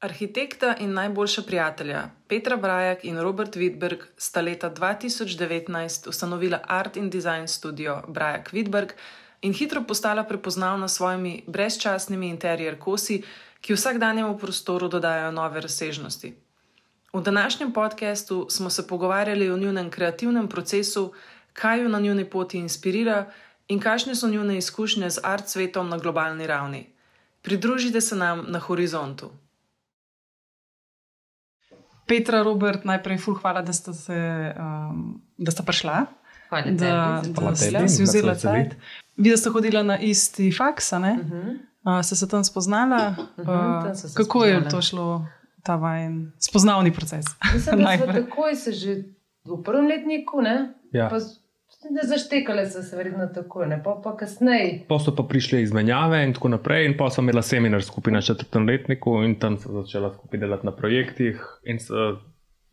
Arhitekta in najboljša prijatelja Petra Brajak in Robert Widberg sta leta 2019 ustanovila Art in Design studio Brajak Widberg in hitro postala prepoznavna s svojimi brezčasnimi interijer kosi, ki vsakdanjemu prostoru dodajajo nove razsežnosti. V današnjem podkastu smo se pogovarjali o njunem kreativnem procesu, kaj jo na njuni poti inspirira in kakšne so njune izkušnje z art svetom na globalni ravni. Pridružite se nam na horizontu. Petra, Robert, najprej ful, hvala, da ste, se, um, da ste prišla. Hvala, da, tebi, da, za da si vzela čas. Vi ste hodila na isti faks, uh -huh. uh, ste se tam spoznala. Uh -huh, tam se kako spoznala. je to šlo, ta vajen spoznavni proces? Mislim, da smo takoj se že v prvem letniku, ne? Ja. Pa, zaštekale so se verjetno tako, ne pa, pa kasneje. Pa so pa prišli izmenjave in tako naprej, in pa sem imela seminar skupaj na četrtem letniku in tam sem začela skupaj delati na projektih. So,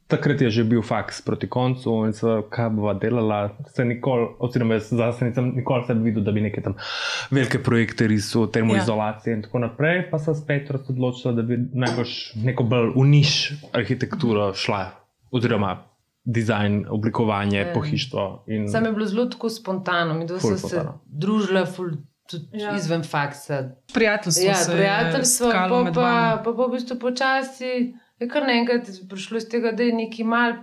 takrat je že bil faks proti koncu in so, kaj bova delala. Se nikoli, oziroma jaz zase nisem nikoli se videl, da bi neke tam velike projekte risal, termoizolacije ja. in tako naprej. Pa sem spet odločila, da bi najbolj neko bolj uniš arhitekturo šla. Oziroma, dizajn, oblikovanje, e. pohištvo. In... Sam je bilo zelo tako spontano, mi smo se družili. Ja. Izven faksa. Prijateljstvo. Ja, prijateljstvo, pa pa, pa pa pa v bistvu počasi je kar naenkrat prišlo iz tega, da je neki mal,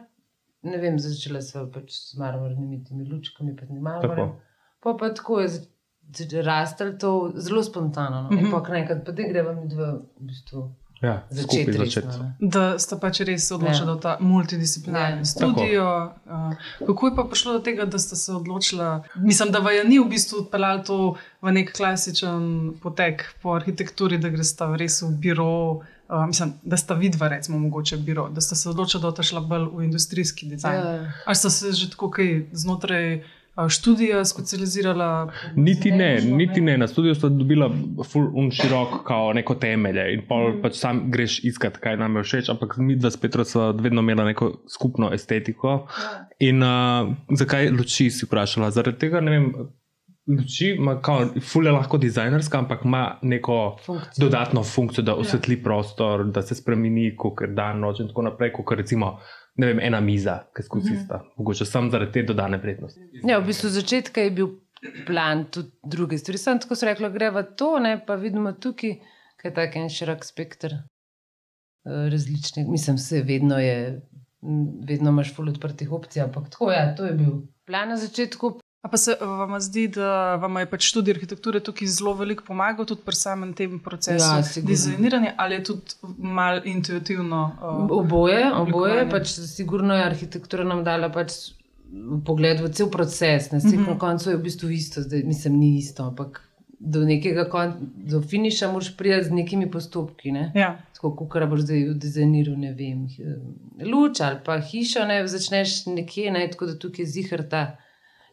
ne vem, začela sva pač s marmornimi temi lučkami, pa ni marmor. Pa pa tako je rastel to zelo spontano. No? Mm -hmm. Pa kar naenkrat, pa da greva mi dva v bistvu. Ja, začeti začet. Da ste pač res odločili, ja. da je ta multidisciplinarni ja. studio. Uh, kako je pa prišlo do tega, da ste se odločili? Mislim, da vam je ni v bistvu odpeljalo to v nek klasičen potek po arhitekturi, da greste res v biro. Uh, mislim, da sta vidva, recimo, mogoče biro, da ste se odločili, da boste šla bolj v industrijski dizajn. Ja. Ali ste se že tako kaj znotraj študija specializirala? Niti ne, niti ne. Na študiju sta dobila full širok, kao neko temelje in pol mm. pač sam greš iskat, kaj nam je všeč, ampak mi dva s Petro sva vedno imela neko skupno estetiko. Ja. In uh, zakaj luči si vprašala? Zaradi tega, ne vem. Luči ima, fulje lahko dizajnerska, ampak ima neko funkcijo. dodatno funkcijo, da osvetli ja. prostor, da se spremeni, kot je dan, noč in tako naprej, kot recimo ne vem, ena miza, ki skozi mm -hmm. sta. Mogoče sem zaradi te dodane vrednosti. Ja, v bistvu začetka je bil plan tudi druge stvari. Sam tako se reklo, gre v to, ne pa vidimo tukaj, kaj je tako en širok spektr eh, različnih. Mislim, vse vedno je, vedno imaš ful odprtih opcij, ampak tako ja, to je bil plan na začetku. A pa se vam zdi, da vam je pač študij arhitekture tukaj zelo veliko pomagal, tudi pri samem tem procesu ja, dizajniranja, ali je tudi malo intuitivno? Uh, oboje, oboje. Pač, sigurno je arhitektura nam dala pač pogled v cel proces. Na, uh -huh. na koncu je v bistvu isto, zdaj nisem ni isto, ampak do nekega kon, do finiša moraš priti z nekimi postopki. Ne? Ja. Tako kot boš zdaj dizajniral, ne vem, luč ali pa hišo, ne začneš nekje, ne, tako da tukaj zihrta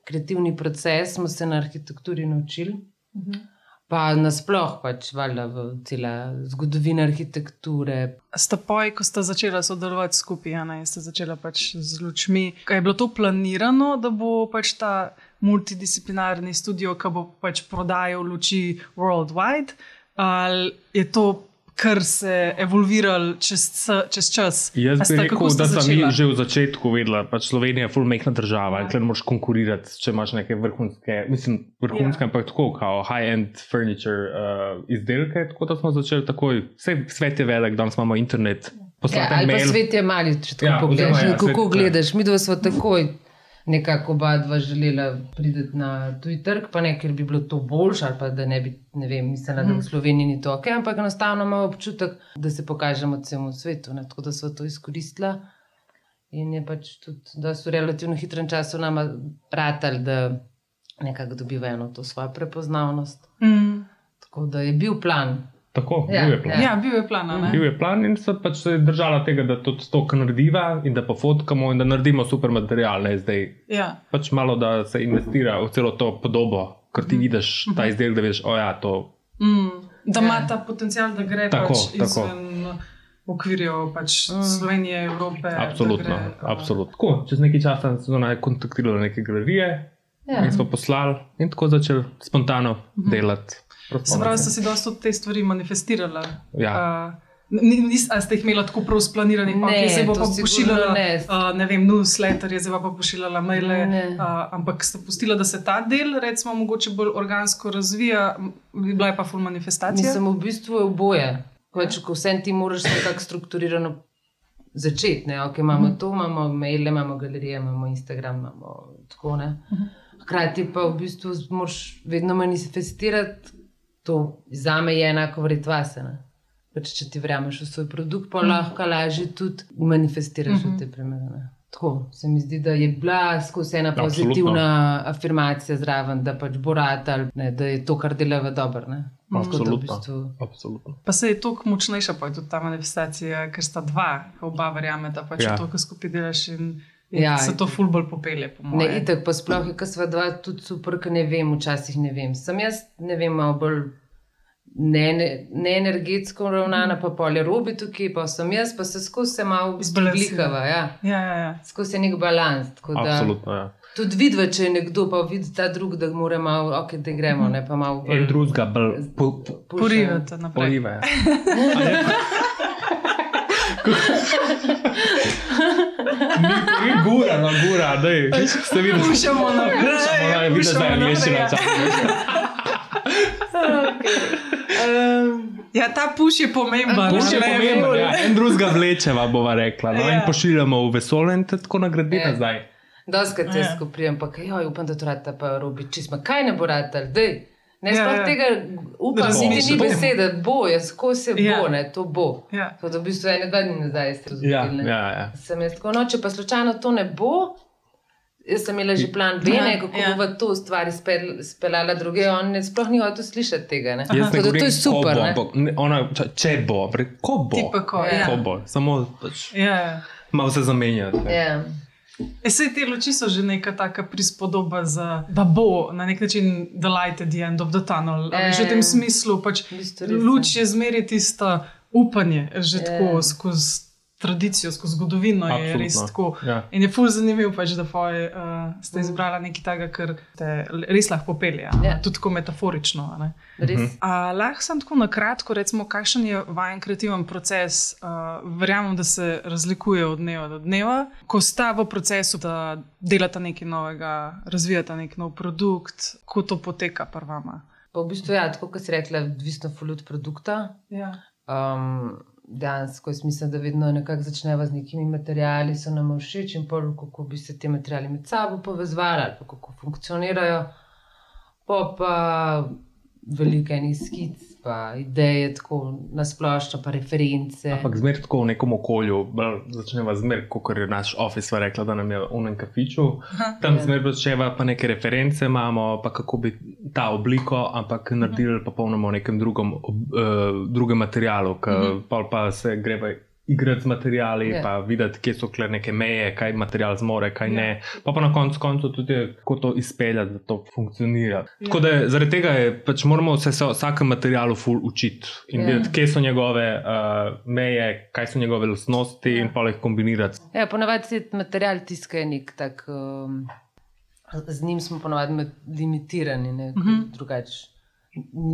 kreativni proces, smo se na arhitekturi naučili. Uh mhm. -huh. Pa nasplošno, pač, valjda, v celej zgodovini arhitekture. Ste pa, ko ste začeli sodelovati skupaj, ja, ne, ste začeli pač z lučmi. Kaj je bilo to planirano, da bo pač ta multidisciplinarni studio, ki bo pač prodajal luči worldwide, ali je to kar se je evolviralo čez, čez čas. Jaz bi rekel, da sem že v začetku vedela, da pač Slovenija je fulmehna država ja. in da moraš konkurirati, če imaš neke vrhunske, mislim, vrhunske, ja. ampak tako, kot high-end furniture uh, izdelke. Tako da smo začeli takoj. Vse svet je velik, danes imamo internet. Ja, ali pa svet je mali, če tako ja, pogledaš. Ja, kako svet, gledaš, mi dva smo takoj nekako oba dva želela priti na tuji trg, pa ne, ker bi bilo to boljše, ali pa da ne bi, ne vem, mislila, da v mhm. Sloveniji ni to ok, ampak enostavno imamo občutek, da se pokažemo celemu svetu, ne? tako da so to izkoristila. In je pač tudi, da so v relativno hitrem času nama ratali, da nekako dobivajo to svojo prepoznavnost. Mm. Tako da je bil plan, Tako, ja, bil je plan. Ja, bil je plan. Bil je plan in se pač se je držala tega, da to stok narediva in da pa fotkamo in da naredimo super material. Ne, zdaj, ja. Pač malo da se investira v celo to podobo, ker ti mm. vidiš -hmm. ta izdelek, da veš, oja, to. Mm. Da ima ja. ta potencial, da gre tako, pač izven okvirjev pač mm. Slovenije, Evrope. Absolutno. Gre, absolutno. Tako, čez nekaj časa smo naj kontaktirali neke galerije ja. in smo poslali in tako začeli spontano mm -hmm. delati. Se pravi, da si dosta te stvari manifestirala. Ja. Uh, Ali ste jih imeli tako prav splanirani, da okay, se bo pa pošiljala, ne, uh, ne vem, newsletter, je zdaj pa pošiljala maile. Uh, ampak ste pustili, da se ta del, recimo, mogoče bolj organsko razvija, bila je pa full manifestacija. Mislim, v bistvu je oboje. Pač, ko vse ti moraš nekako strukturirano začeti. Okay, imamo uh mhm. -huh. to, imamo maile, imamo galerije, imamo Instagram, imamo tako naprej. Uh -huh. Hkrati pa v bistvu moraš vedno manifestirati to, za me je enako vredno pač, če ti verjameš v svoj produkt, pa mm. lahko lažje tudi manifestiraš mm -hmm. v te primere. Tako se mi zdi, da je bila skozi ena pozitivna Absolutno. afirmacija zraven, da pač bo rad ali ne, da je to, kar dela v dobro. Absolutno. V bistvu... Absolutno. Pa se je toliko močnejša, pa je tudi ta manifestacija, ker sta dva, oba verjame, da pač ja. to, kar skupaj delaš. In... Ja, se to fulbol popelje. Po ne, itak, pa sploh je, ker sva dva tudi super, ker ne vem, včasih ne vem. Sem jaz, ne vem, malo bolj ne, ne, ne energetsko ravnana, pa polje robi tukaj, pa sem jaz, pa se skozi se malo zblikava. Ja. Ja, ja, ja. Skozi je nek balans. Absolutno. Ja. Tudi vidva, če je nekdo pa vidi ta drug, da mora malo, ok, da gremo, ne pa malo. En drugega bolj po, porivate naprej. Porive. Ni gura, no gura, da je. Ste videli, da je to naprej. Videla, da je angliščina. Ja, ta puš je pomemben. Puš je pomemben. Ja. En drugega vlečeva, bova rekla. No? Ja. In pošiljamo v vesolje in tako nagradimo ja. zdaj. Doskrat ja. jaz skupijem, pa kaj, joj, upam, da to rata pa robi čizma. Kaj ne bo rata, dej. Ne, sploh ja, ja. tega upam, da niti ni besede, bo, jaz ko se ja. bo, ne, to bo. Ja. To je v bistvu ene dva dni nazaj, ste razumeli. Ja, ja, ja. Sem jaz tako, no, če pa slučajno to ne bo, Jaz sem imela že plan B, ja, kako ja. bo to stvar speljala druge, on ne, sploh ni hotel slišati tega. Ne? Jaz ne govorim, to je super. Bo, ampak, ne, ona, če bo, ko bo, ko, ja. ko bo, samo pač, ja. malo se zamenjati. Ja. Vse te luči so že neka taka prispodoba, za, da bo na nek način the light at the end of the tunnel. E, že v tem smislu, pač, luč je zmeriti tisto upanje, že e. tako skozi tradicijo, skozi zgodovino Absolutno. je res tako. Ja. In je fully zanimivo, pač, da foje, uh, ste izbrali nekaj takega, kar te res lahko pelje, ja. tudi tako metaforično. Uh, lahko sem tako na kratko, recimo, kakšen je vajen kreativen proces. Uh, verjamem, da se razlikuje od dneva do dneva. Ko sta v procesu, da delata nekaj novega, razvijata nek nov produkt, kako to poteka prvama. Pa v bistvu, ja, tako kot si rekla, odvisno od produkta. Ja. Um, dejansko mislim, da vedno nekako začneva z nekimi materiali, ki so nam všeč in pol, kako bi se ti materiali med sabo povezovali ali kako funkcionirajo. Pa pa veliko enih skic, pa ideje, tako nasplošno, pa reference. Ampak zmeraj tako v nekom okolju, začneva zmeraj, kot je naš office rekla, da nam je v enem kafiču. Tam ja. zmeraj začneva pa neke reference, imamo pa kako bi ta obliko, ampak naredili pa polnoma v nekem drugom, uh, drugem materialu, ki pa, pa se greva igrati z materiali, yeah. Ja. pa videti, kje so kle neke meje, kaj material zmore, kaj yeah. ne. Ja. Pa, pa na koncu koncu tudi, kako to izpeljati, da to funkcionira. Yeah. Tako da zaradi tega je, pač moramo se o vsakem materialu ful učiti in yeah. Ja. videti, kje so njegove uh, meje, kaj so njegove lastnosti yeah. in pa jih kombinirati. Ja, ponavadi se material tiska nek tak. Um, Z njim smo ponovadi limitirani, ne uh mhm. -huh. drugače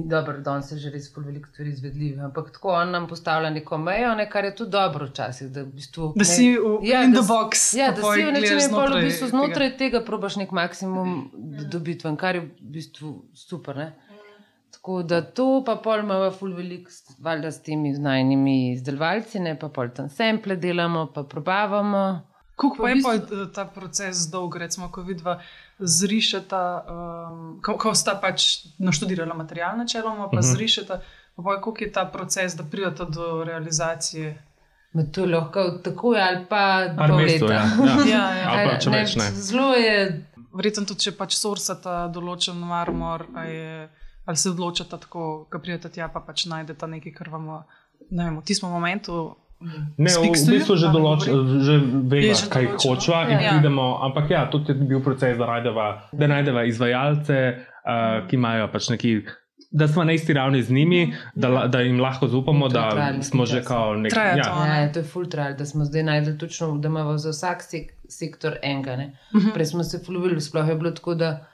dobro, da se že res veliko stvari izvedljive. Ampak tako on nam postavlja neko mejo, ne, kar je tudi dobro včasih. Da, v bistvu, da si v ja, in the box. Ja, da si v nečem znotraj, v bistvu, znotraj tega, tega probaš nek maksimum dobiti, kar je v bistvu super. Ne. Tako da to pa pol imamo ful veliko, valjda s temi znajnimi izdelovalci, ne pa pol tam sample delamo, pa probavamo. Kako pa je pa eh, ta proces dolg, recimo, ko vidva zrišeta, um, ko, ko sta pač naštudirala material načeloma, pa uh mhm. -huh. zrišeta, pa pa kako je ta proces, da pridete do realizacije. To je lahko tako ali pa pol leta. Ja, ja. ja, ja. ja. Ne, zelo je. Verjetno tudi, če pač sorsata določen marmor, je, ali se odločata tako, ko pridete tja, pa pač najdete nekaj, kar vam ne vem, v tistem momentu Ne, v, v bistvu že določimo, že vemo, kaj hočemo, in ja. pridemo. Ampak ja, tudi je bil proces, da najdemo, da najdemo izvajalce, uh, ki imajo pač neki. Da smo na isti ravni z njimi, da, da jim lahko zaupamo, da smo že kao nekaj. Ja. ja, to je full trial, da smo zdaj najdeli točno, da imamo za vsak sek sektor enega. Uh mhm. -huh. Prej smo se fluili, sploh je bilo tako, da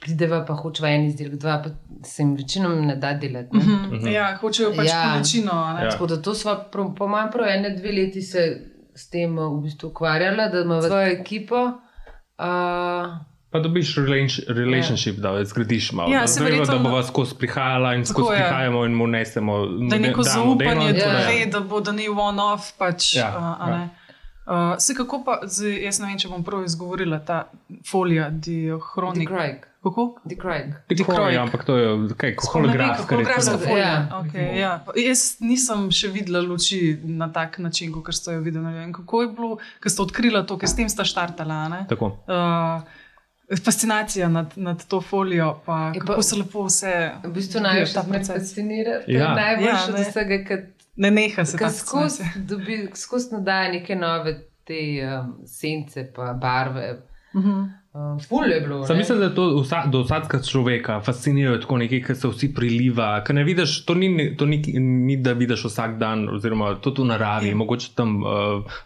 prideva pa hočeva en izdelek, dva, pa se jim večinoma ne da delati. Uh Ne? uh -huh. Ja, hočejo pač Ja. količino. a ne. Ja. Tako da to smo, pro- po mojem, prav ene dve leti se s tem uh, v bistvu ukvarjala, da ima svojo ekipo. Uh, Pa dobiš relation- relationship, da zgradiš malo. Ja, da se vemo, da verjetno- bova skozi prihajala in skozi prihajamo in mu nesemo. Da je neko zaupanje, da Ja. ve, da bo da ni one-off. Pač, Ja, a, a ja. Uh, se kako pa, zdaj, jaz ne vem, če bom prav izgovorila ta folija, diachronik. Dikrajk. Kako? Dikrajk. Tako je, ampak to je kaj, holografska Holografska recimo. folija. Ja. Okay, ja. Jaz nisem še videla luči na tak način, kot ste jo videli. Vem, Kako je bilo, ko ste odkrila to, ker s tem sta štartala? a ne? Tako. Uh, fascinacija nad, nad to folijo, pa Je kako pa- se lepo vse. V bistvu največ me proces. fascinira. Ja. Ja. Najbolj Ja, od vsega, ker Ne neha se ta Ker skozi dobi- skozi nadaja neke nove te um, sence, pa barve. Mhm. Um, ful je bilo. Sam mislim, da je to vsa, do vsakega človeka fascinira tako nekaj, kar se vsi priliva. Ker ne vidiš, to ni, to ni, ni da vidiš vsak dan, oziroma to v naravi, Ja. mogoče tam uh,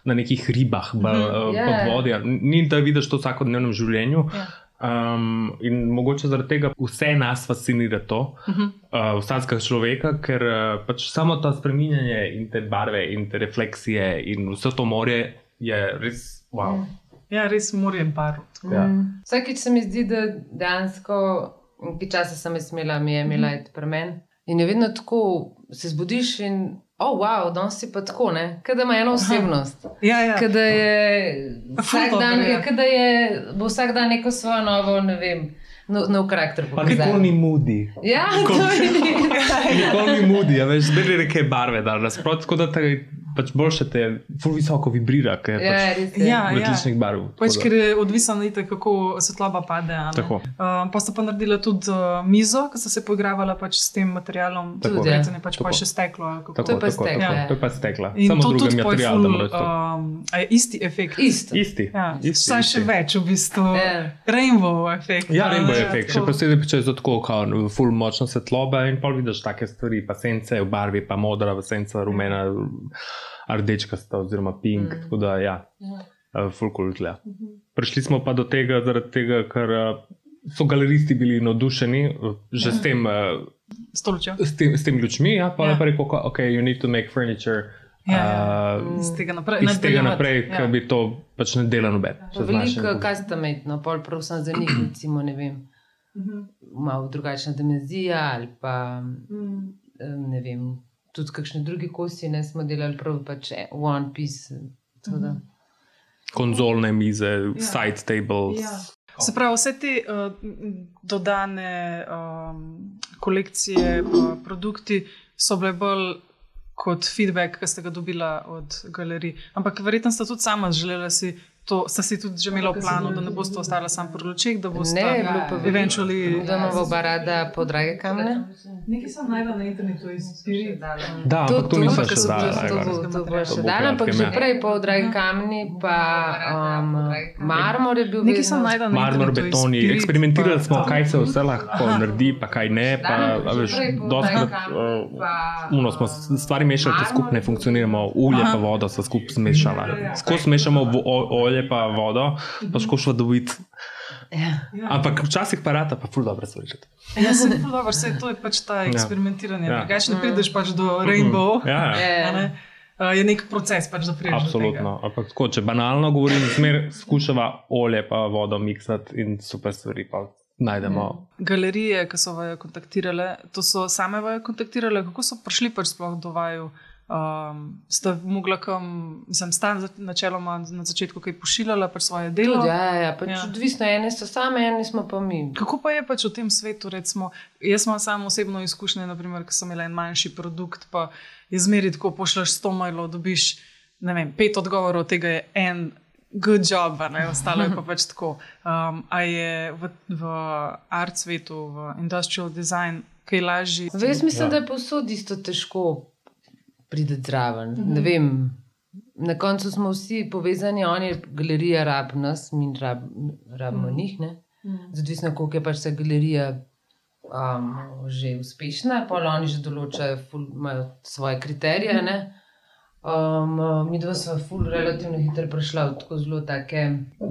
na nekih ribah, ba, Mhm. uh, Ja. pod vodja. Ni da vidiš to v vsakodnevnem življenju. Ja. Um, in mogoče zaradi tega vse nas fascinira to, Mhm. uh, vsakega človeka, ker uh, pač samo to spreminjanje in te barve in te refleksije in vse to morje je res wow. Ja, res moram paru. Ja. Mm. Vsakič se mi zdi, da dejansko, ki časa sem jaz imela, mi je imela mm. premen. In je vedno tako, se zbudiš in, oh, wow, danes si pa tako, ne, kada ima eno osebnost. Ja, ja. Kada je vsak Ful dan, dobro, ja. kada je, bo vsak dan neko svojo novo, ne vem, nov, nov karakter Pa nikoli ni mudi. Ja, to je. Nikoli ni mudi, a veš, zberi neke barve, da nasprotno, tako da te pač boljše te, ful visoko vibrira, ker je Ja, pač je. Ja, različnih barv. Pač, ker je odvisno, itak, kako svetloba pade. ne. Uh, pa sta pa naredila tudi uh, mizo, ki sta se poigravala pač s tem materialom. Tako. Tudi, ja. Recene, pač pa Tako. še steklo. Tako, To je pa tako, steklo, tako, ja. To je pa stekla. In Samo to drugi pa material, ful, um, isti efekt. Isto. Isti. Ja, isti, isti. še več, v bistvu. Ja. Rainbow efekt. Ja, rainbow ne, efekt, še tako. posebej, če je to tako, kao, ful močna svetloba in pol vidiš take stvari, pa sence v barvi, pa modra, v senca, rumena, rdečka sta oziroma pink, Mm. tako da ja, Ja. eh, ful kul tle. Prišli smo pa do tega, zaradi tega, ker eh, so galeristi bili navdušeni eh, že s tem, Stolčjo. s tem, s tem lučmi, ja, pa Ja. je pa rekel, ok, you need to make furniture. Ja, ja. eh, Iz tega naprej. Iz tega naprej, Ja. bi to pač ne delal noben. Pa Veliko kastametno, pol prav sem za njih, recimo, ne vem, Mhm. malo drugačna dimenzija ali pa Mm. eh, ne vem, tudi kakšne druge kosti, ne smo delali prav pač e- one piece. tako da. Konzolne mize, side tables. Ja. Se pravi, vse te uh, dodane um, kolekcije, pa produkti so bile bolj kot feedback, ki ste ga dobila od galerij. Ampak verjetno ste tudi sama želela si. To sta si tudi že imela v planu, da ne boste ostala sam pri lučeh, da boste Ne, je bilo pa veliko. eventually. Da imamo oba rada podrage kamne. Nekaj sem najdela na internetu iz Spirit. Da, To, ampak to to, nisem to, še to, dala. to, bo- to bo To še bo dala, ampak že ja. prej podrage kamni, pa um, marmor je bil Nekaj sem najdela na Marmor, betoni. Eksperimentirali smo, kaj se vse lahko naredi, pa kaj ne. Pa, a veš, doskrat, uh, uno smo stvari mešali, te skupaj ne funkcioniramo, ulje pa vodo so skupaj zmešala. Skozi mešamo vo- o- olje pa vodo, pa skušamo dobiti. Ja. Ampak včasih pa rata, pa ful dobro slišati. Ja, se ful dobro, saj to je pač ta eksperimentiranje. Ja. Drugače ne prideš pač do rainbow. Ja, ja. a ne. Uh, je nek proces, pač, da prideš. Absolutno. Ampak tako, če banalno govorim, zmer skušava olje pa vodo miksati in super stvari pa najdemo. Galerije, ki so vaju kontaktirale, to so same vaju kontaktirale, kako so prišli pač sploh do vaju. Um, ste mogli kam, sem stan načeloma na začetku kaj pošiljala pač svoje delo. Tudi, ja, ja, pač Ja. odvisno, ene so same, ene smo pa mi. Kako pa je pač v tem svetu? Recimo, jaz imam samo osebno izkušnje, naprimer, ko sem imela en manjši produkt, pa je zmeri tako, pošljaš 100 mailov, dobiš ne vem, pet odgovorov, od tega je en. Good job, a ne, ostalo je pa pač tako. Um, a je v, v art svetu, v industrial design, kaj lažje? Jaz mislim, Ja. ja. da je povsod isto težko priti zraven. Mm -hmm. Ne vem. Na koncu smo vsi povezani, oni galerija rab nas, mi rab, rabimo mm. njih. Ne? Odvisno, koliko je pač ta galerija um, že uspešna, pa oni že določajo, ful, imajo svoje kriterije. Mm. Um, mi dva smo ful relativno hitro prišla v tako zelo take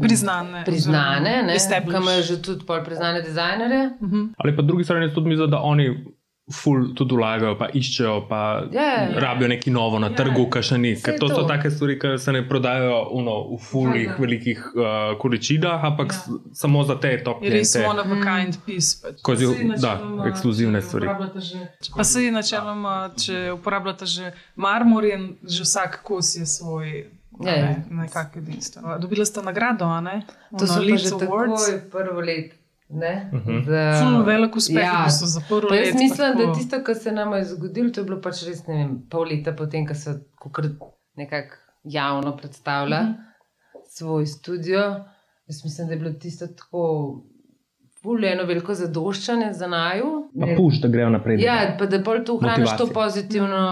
Priznane. priznane, ne, ki imajo že tudi pol priznane dizajnerje. Mhm. Ali pa drugi strani tudi mislijo, da oni ful tudi vlagajo, pa iščejo, pa Ja. rabijo nekaj novo na Ja. trgu, kar še ni. Ker to, to. so take stvari, ki se ne prodajajo uno, v fulih, Ja. velikih uh, količinah, ampak Ja. s- samo za te top Je res one of a Mm. kind piece. Pač. Skozi, Saj da, ekskluzivne stvari. Že, pa se načeloma, če uporabljate že marmor, in že vsak kos je svoj. Ja, ja. Ne, nekako edinstven. Dobila ste nagrado, a ne? To so Leeds Awards. takoj prvo let. Ne, Mhm. Za- Ful velik uspeh, Ja. ja. so za prvo Pa jaz leto. mislim, da tako. tisto, kar se nam je zgodilo, to je bilo pač res ne vem, pol leta potem, ko so kakor nekako javno predstavila Mhm. svoj studio. Jaz mislim, da je bilo tisto tako eno veliko zadoščanje za naju. Pa puš, da grejo naprej. Ja, pa da bolj tu ohraniš to pozitivno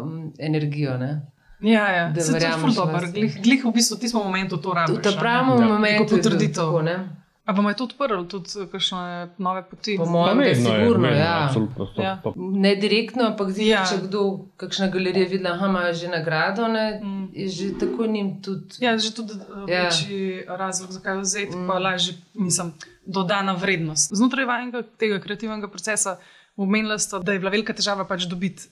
um, energijo. Ne? Ja, ja. da ful vase. Glih, glih v bistvu v tistem momentu to V rabiš. tem a ne. pravem Ja. momentu je potrditev. tako, ne? A vam je to odprlo tudi kakšne nove poti? Po mojem, da je vedno je, sigurno. vedno, ja. absolutno. Stop, Ja. stop. Ne direktno, ampak zdi, Ja. če kdo, kakšna galerija videla, da ima že nagrado, ne, Mm. je že tako njim tudi. Ja, že tudi uh, Ja. večji razlog, zakaj vzeti, Mm. pa lažje, mislim, dodana vrednost. Znotraj vašega tega kreativnega procesa omenila ste, da je bila velika težava pač dobiti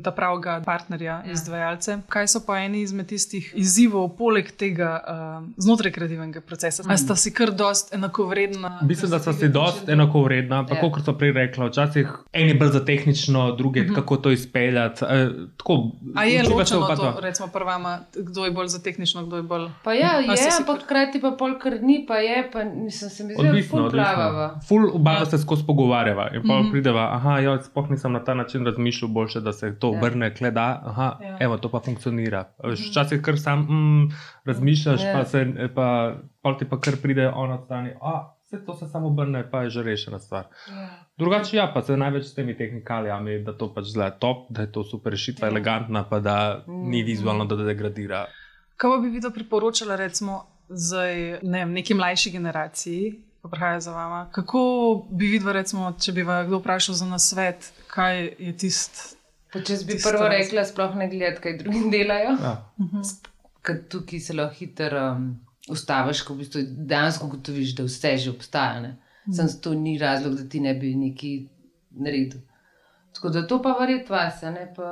ta pravega partnerja, ja. izvajalce. Kaj so pa eni izmed tistih izzivov, poleg tega uh, znotraj kreativnega procesa? Mm. Ali sta si kar dost enakovredna? Mislim, da so si dost enako vredna, pa Ja. kot so prej rekla, včasih en je bolj za tehnično, drugi Mhm. mm -hmm. kako to izpeljati. E, tako, A je ločeno to, dva- recimo, prvama, kdo je bolj za tehnično, kdo je bolj. Pa ja, A je, si ampak hkrati pa pol kar ni, pa je, pa nisem se mi zdela Odvisno, ful odvisno. pravava. Ful oba Ja. se skozi pogovarjava in pa Mhm. mm -hmm. prideva, aha, ja, sploh nisem na ta način razmišljal, boljše, da se to Ja. obrne, ja. da, aha, Ja. ja. evo, to pa funkcionira. Veš, Včasih kar sam mm, razmišljaš, Ja. ja. pa se, pa, pa ti pa kar pride ona strani, a vse to se samo obrne, pa je že rešena stvar. Drugače, ja, pa se največ s temi tehnikalijami, da to pač zelo top, da je to super rešitva, Ja. elegantna, pa da ni Mhm. vizualno, da degradira. Kaj bi vi to priporočala, recimo, zdaj, ne vem, neki mlajši generaciji, ki prihaja za vama? Kako bi videla, recimo, če bi vas kdo vprašal za nasvet, kaj je tisto? Pa če bi Tisto prvo rekla, sploh ne gledati, kaj drugi delajo. Ja. Ker tukaj se lahko hitro um, ustaviš, ko v bistvu dejansko gotoviš, da vse že obstaja. Ne? Sem to ni razlog, da ti ne bi nekaj naredil. Tako da to pa verjetno vas, a ne pa.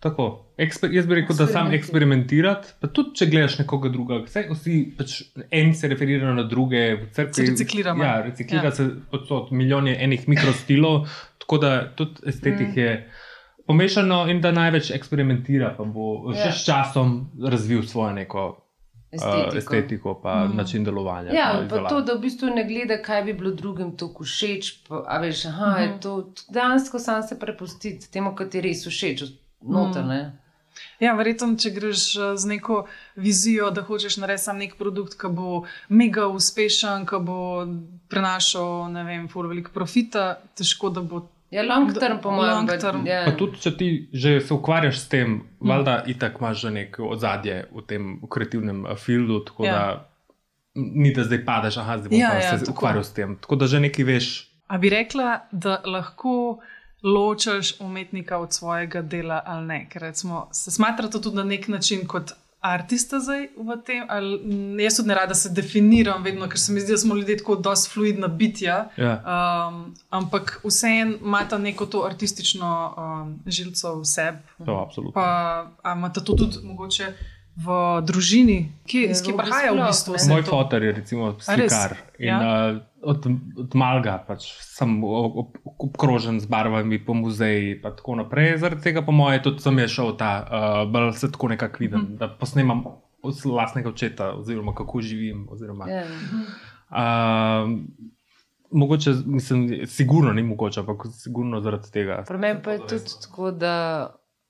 Tako. Eksper, jaz bi rekel, da sam eksperimentirati, pa tudi če gledaš nekoga drugega. Vse, vsi, pač, eni se reciklirajo na druge, v cerkvi. Recikliramo. Ja, reciklira Ja. ja. se od milijonov enih mikrostilov, tako da tudi estetik Mm. je pomešano in da največ eksperimentira, pa bo še Ja. s časom razvil svojo neko Estetiko. uh, estetiko, pa Mm. mm. način delovanja. Ja, pa pa izdelave. to, da v bistvu ne gleda, kaj bi bilo drugim tako všeč. Pa, a veš, aha, uh -huh. Mhm. je to dejansko sam se prepustiti temu, kar ti res všeč, noter. Mhm. Ne? Ja, verjetno, če greš eh, z neko vizijo, da hočeš narediti sam nek produkt, ki bo mega uspešen, ki bo prenašal, ne vem, veliko profita, težko da bo. Ja, long term, po mojem, Long pa- term. Ja. Pa tudi, če ti že se ukvarjaš s tem, valjda itak imaš že neko ozadje v tem kreativnem eh, fieldu, tako Ja. ja. da ni da zdaj padeš, aha, zdaj bom Ja, ja, ja, se tako. ukvarjal s tem. Tako da že nekaj veš. A bi rekla, da lahko ločaš umetnika od svojega dela ali ne? Ker recimo, se smatra to tudi na nek način kot artista zdaj v tem. Ali, m, jaz tudi ne rada se definiram, vedno, ker se mi zdi, da smo ljudje tako dosti fluidna bitja. Ja. Um, ampak vseeno imata neko to artistično um, žilco v sebi. To, absolutno. Pa a imate to tudi mogoče v družini, ki, Ja, v prihaja v bistvu Moj fotor je recimo res? slikar in Ja. ja. uh, od, od malega pač sem ob- obkrožen z barvami po muzeji in tako naprej. Zaradi tega, po mojem, tudi sem je šel ta, uh, bolj se tako nekako vidim, Mhm. da posnemam od lastnega očeta, oziroma kako živim. Oziroma, Ja. Uh, mogoče, mislim, sigurno ni mogoče, ampak sigurno zaradi tega. Pri meni pa je tudi tako, da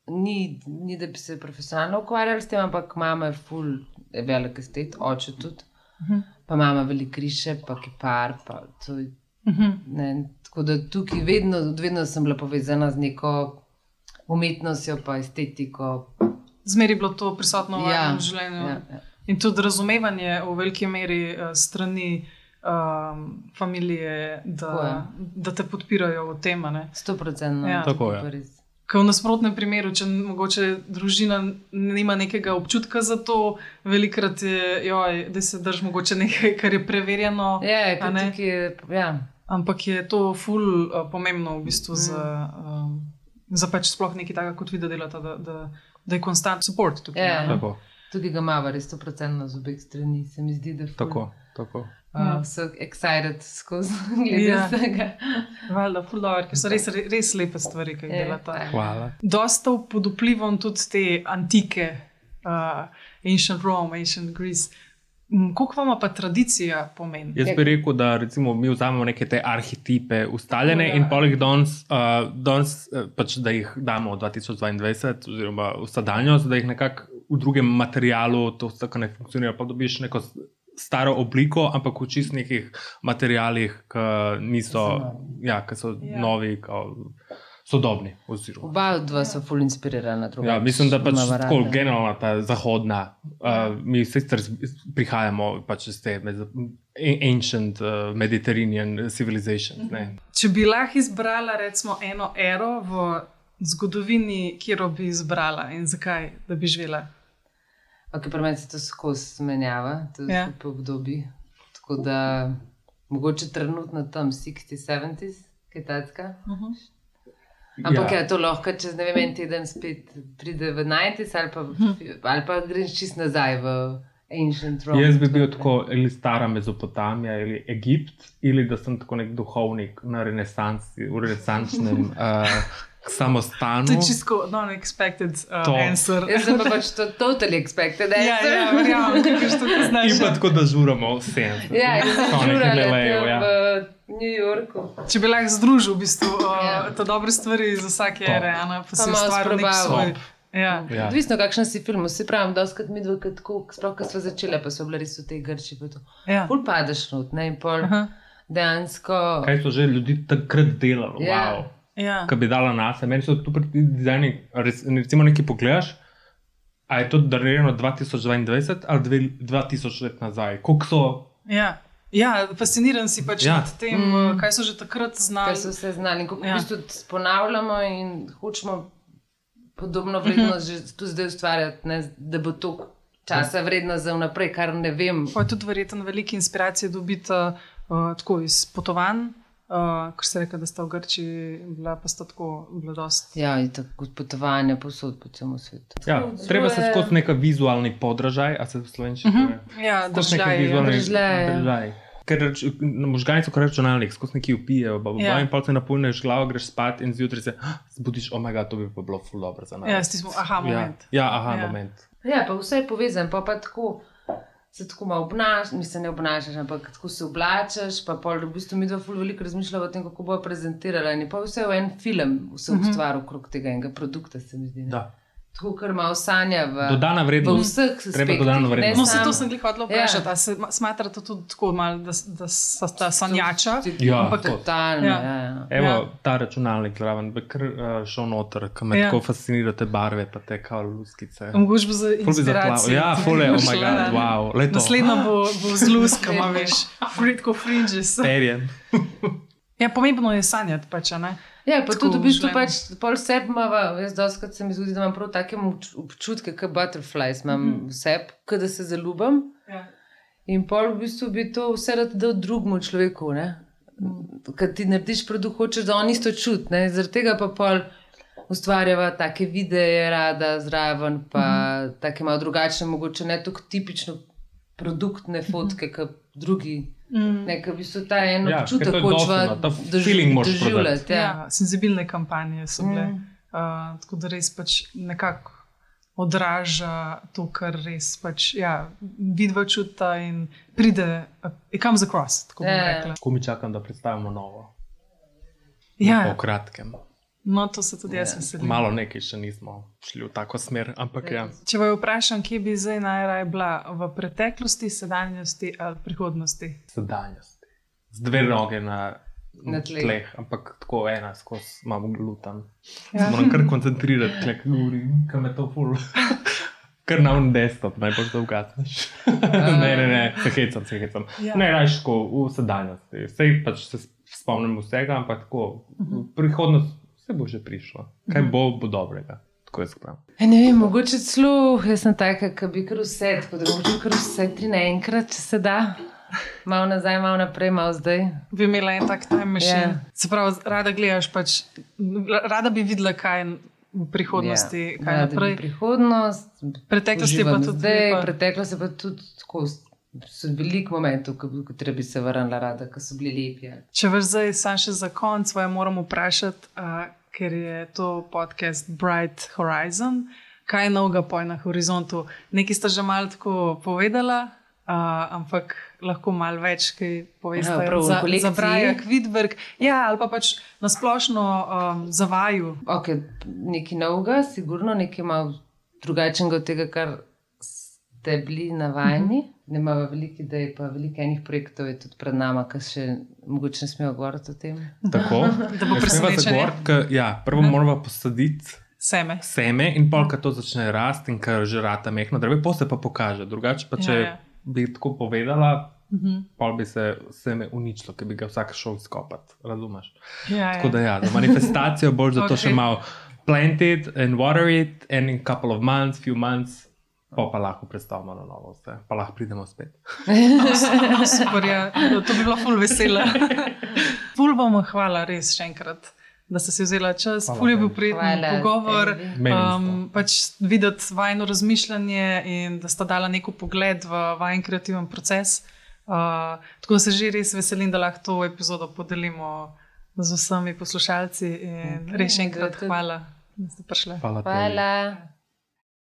ni, ni da bi se profesionalno ukvarjali s tem, ampak mama je ful, je velik estet, oče tudi. Mhm. Pa mama veliko riše, pa kipar. Pa to, je- Mhm. ne, tako da tukaj vedno, vedno sem bila povezana z neko umetnostjo, pa estetiko. Zmeri je bilo to prisotno v Ja, vašem življenju. Ja, ja. In tudi razumevanje v veliki meri uh, strani um, familije, da, da te podpirajo v tem. a ne. Sto procentno. Ja. Tako je. Pa res. v nasprotnem primeru, če mogoče družina nima nekega občutka za to, velikrat je, joj, da se drži mogoče nekaj, kar je preverjeno. Je, a ne? je, ja. Ampak je to ful uh, pomembno v bistvu mm. za, um, za pač sploh nekaj takega, kot vi da delate, da, da, da je konstant support tukaj. Ja. a ne? Tako, Tukaj ga ima res 100% z obeh strani, se mi zdi, da ful, tako, tako. Uh, so excited skozi glede Ja. vsega. Valjda, ful dobro, ker so res, res lepe stvari, ki jih Ja, delate. tak. Hvala. Dosta pod vplivom tudi te antike, uh, ancient Rome, ancient Greece. Koliko vam pa tradicija pomeni? Jaz bi rekel, da recimo, mi vzamemo neke te arhetipe ustaljene Ja. in poleg danes, uh, danes uh, pač, da jih damo v 2022, oziroma v sedanjost, da jih nekako v drugem materialu, to tako ne funkcionira, pa dobiš neko staro obliko, ampak v čist nekih materialih, ki niso, ja, ki so Ja. novi, kao, sodobni. Oziroma. Oba dva so ful inspirirana druga. Ja, mislim, da pač tako generalna ta zahodna, uh, mi sicer prihajamo pač iz te med- ancient uh, Mediterranean civilizations. ne. Če bi lahko izbrala recimo eno ero v zgodovini, kjer bi izbrala in zakaj, da bi živela? Okay, pri meni se to skozi menjava, to je Ja. skupaj obdobje. Tako da mogoče trenutno tam 60-70s, kaj takega. Ampak ja. ja, to lahko čez ne vem, en teden spet pride v 90s ali pa, ali pa greš čist nazaj v Ancient Rome. Jaz bi bil tako ali stara Mezopotamija ali Egipt, ali da sem tako nek duhovnik na renesansi, v renesančnem uh, samostanu. To je čisto non-expected uh, To. answer. Jaz sem pa pač to totally expected. Ja, answer. ja, verjamem, ker to poznaš. In pa tako, da žuramo vse. Ja, tam ja. v New Yorku. Če bi lahko združil v bistvu uh, Ja. te dobre stvari iz vsake ere, a ne, pa si ustvaril nek svoj. Ja. Ja. Odvisno, kakšen si film. Vsi pravim, da skrat mi dve, tako, sploh, ko smo začeli, pa so bili res v tej Grči. pa to. Ja. Pol padeš not, ne, in pol Aha. dejansko. Kaj so že ljudi takrat delali? Ja. Wow. Ja. ki bi dala na sebe. Meni so tu pri dizajni, recimo, nekaj pogledaš. A je to narejeno 2022 ali dve- 2000 let nazaj? Koliko so Ja. ja, fasciniran si pač Ja. nad tem, mm. kaj so že takrat znali. Kaj so vse znali. Kako Ja. v bistvu ponavljamo in hočemo podobno vrednost že tu zdaj ustvarjati, ne, da bo to časa vredno za vnaprej, kar ne vem. Pa je tudi verjetno velike inspiracije dobiti uh, tako iz potovanj, uh, ker ste rekli, da ste v Grčiji, bila pa sta tako, bila dost. Ja, in tako potovanja povsod po celem svetu. Ja, treba se skozi neki vizualni podražaj, a se v slovenščini Mhm. pove? Ja, neki držaj. vizualni Držljaj, ja. držaj. Ker možgani so kot računalnik, skozi neki upijejo, pa Ja. ja. in pa se napolniš glavo, greš spat in zjutraj se "Ah, zbudiš, omega, to bi pa bilo ful dobro za nas. Ja, stismo, aha, moment. Ja, ja aha, Ja. ja. moment. Ja, pa vse je povezano, pa, pa tako. Se tako malo obnašaš, mislim, ne obnašaš, ampak tako se oblačaš. Pa pol, v bistvu mi dva ful veliko razmišljamo o tem, kako bo prezentirala. In je pa vse v en film, vse Mhm. ustvaril okrog tega enega produkta, se mi zdi. ne. Da. Tako, kar malo sanja v, Dodana v vrednost. vseh Treba aspektih. dodano ne vrednost. No, se to sem jih hotel Ja. vprašati. Ja. Se ma- smatrate tudi tako, mal, da, da so ta sanjača? Ja, Ampak- to. Totalno, Ja. ja. Ja, ja. Evo, Ja. ja. ta računalnik, zraven, bi kar uh, šel noter, ki me Ja. ja. tako fascinira, te barve, pa te kao luskice. Mogoče bo za inspiracijo. Ja, fule, oh my god, wow, leto. Naslednja bo, bo z luskama, veš, fritko fringes. Serien. Ja, pomembno je sanjati, pač, a ne? Ja, pa Tako tudi v bistvu življenje. pač pol sebe imamo, jaz doskrat se mi zdi, da imam prav take obč- občutke, kot butterflies imam mm -hmm. vse, kot da se zaljubim. Ja. In pol v bistvu bi to vse rad dal drugemu človeku, ne? Ker ti narediš produkt, hočeš, da on isto čuti, ne? Zaradi tega pa pol ustvarjava take videe rada zraven, pa mm -hmm. take malo drugačne, mogoče ne tako tipično produktne fotke, kot drugi. Mm. Ne, ker v bistvu ta en Ja, občutek je hočeva doslovno, ta feeling moraš doživljati. Ja. Ja. Senzibilne kampanje so bile. Mm. Uh, tako da res pač nekako odraža to, kar res pač, ja, vidva čuta in pride, uh, it comes across. Tako bom Ja. rekla. Ko mi čakam, da predstavimo novo. Ja, Po kratkem. No, to se tudi jaz Ja. veselim. Malo nekaj še nismo šli v tako smer, ampak ja. Če vaju vprašam, kje bi zdaj najraje bila, v preteklosti, sedanjosti ali prihodnosti? Sedanjosti. Z dve noge na, Na tleh. tleh. ampak tako ena skozi imam glutan. Ja. Ja. Moram kar koncentrirati, tle, kaj govorim, kam je to ful. Kar na un desktop, najbolj da ugasneš. ne, ne, ne, se hecam, se hecam. Ja. Ja. Ne, rajš tako v sedanjosti. Sej pač se spomnim vsega, ampak tako. Mhm. V prihodnost Vse bo že prišlo. Kaj bo, bo dobrega. Tako je spravno. E, ne vem, mogoče celo, jaz sem taka, ki bi kar vse, tako da lahko kar vse tri naenkrat, če se da. Malo nazaj, malo naprej, malo zdaj. Bi imela en tak time machine. Ja. Se pravi, rada gledaš, pač, rada bi videla, kaj je v prihodnosti, Ja, kaj rada naprej. Prihodnost, Preteklost je pa tudi zdaj, lepa. preteklost je pa tudi tako. So veliko momentov, ko bi- se vrnila rada, ki so bili lepi. ali. Če veš zdaj, sam še za konec, svoje moram vprašati, uh, ker je to podcast Bright Horizon. Kaj je novega poj na horizontu? Nekaj ste že malo tako povedala, uh, ampak lahko malo več, kaj poveste Ja, prav za, za kolekciji. Braja Kvitberg. Ja, ali pa pač nasplošno um, za vaju. Okay, nekaj novega, sigurno nekaj malo drugačnega od tega, kar ste bili navajeni. Mhm. Ne imamo veliko idej, pa veliko enih projektov je tudi pred nami, ki še mogoče ne smejo govoriti o tem. Tako. Da bo presenečenje. Ja, prvo moramo posaditi Seme. seme in pol, ko to začne rasti in kar že rata mehno drevo, pa se pa pokaže. Drugače pa če Ja, ja, ja. bi tako povedala, Mhm. pol bi se seme uničilo, ker bi ga vsak šel izkopati. Razumeš? Ja, Tako da ja, za manifestacijo boš zato okay. še malo plant it and water it and in a couple of months, few months. Pa, pa lahko predstavimo na novo vse, pa lahko pridemo spet. No, super, ja. To bi bilo ful vesela. Ful bomo hvala, res še enkrat, da ste si vzela čas. Ful je bil prijeten pogovor. Um, pač videti vajno razmišljanje in da sta dala neko pogled v vajen kreativen proces. Uh, tako se že res veselim, da lahko to epizodo podelimo z vsemi poslušalci. In Ok, res še enkrat hvala, da ste prišli. Hvala. Hvala.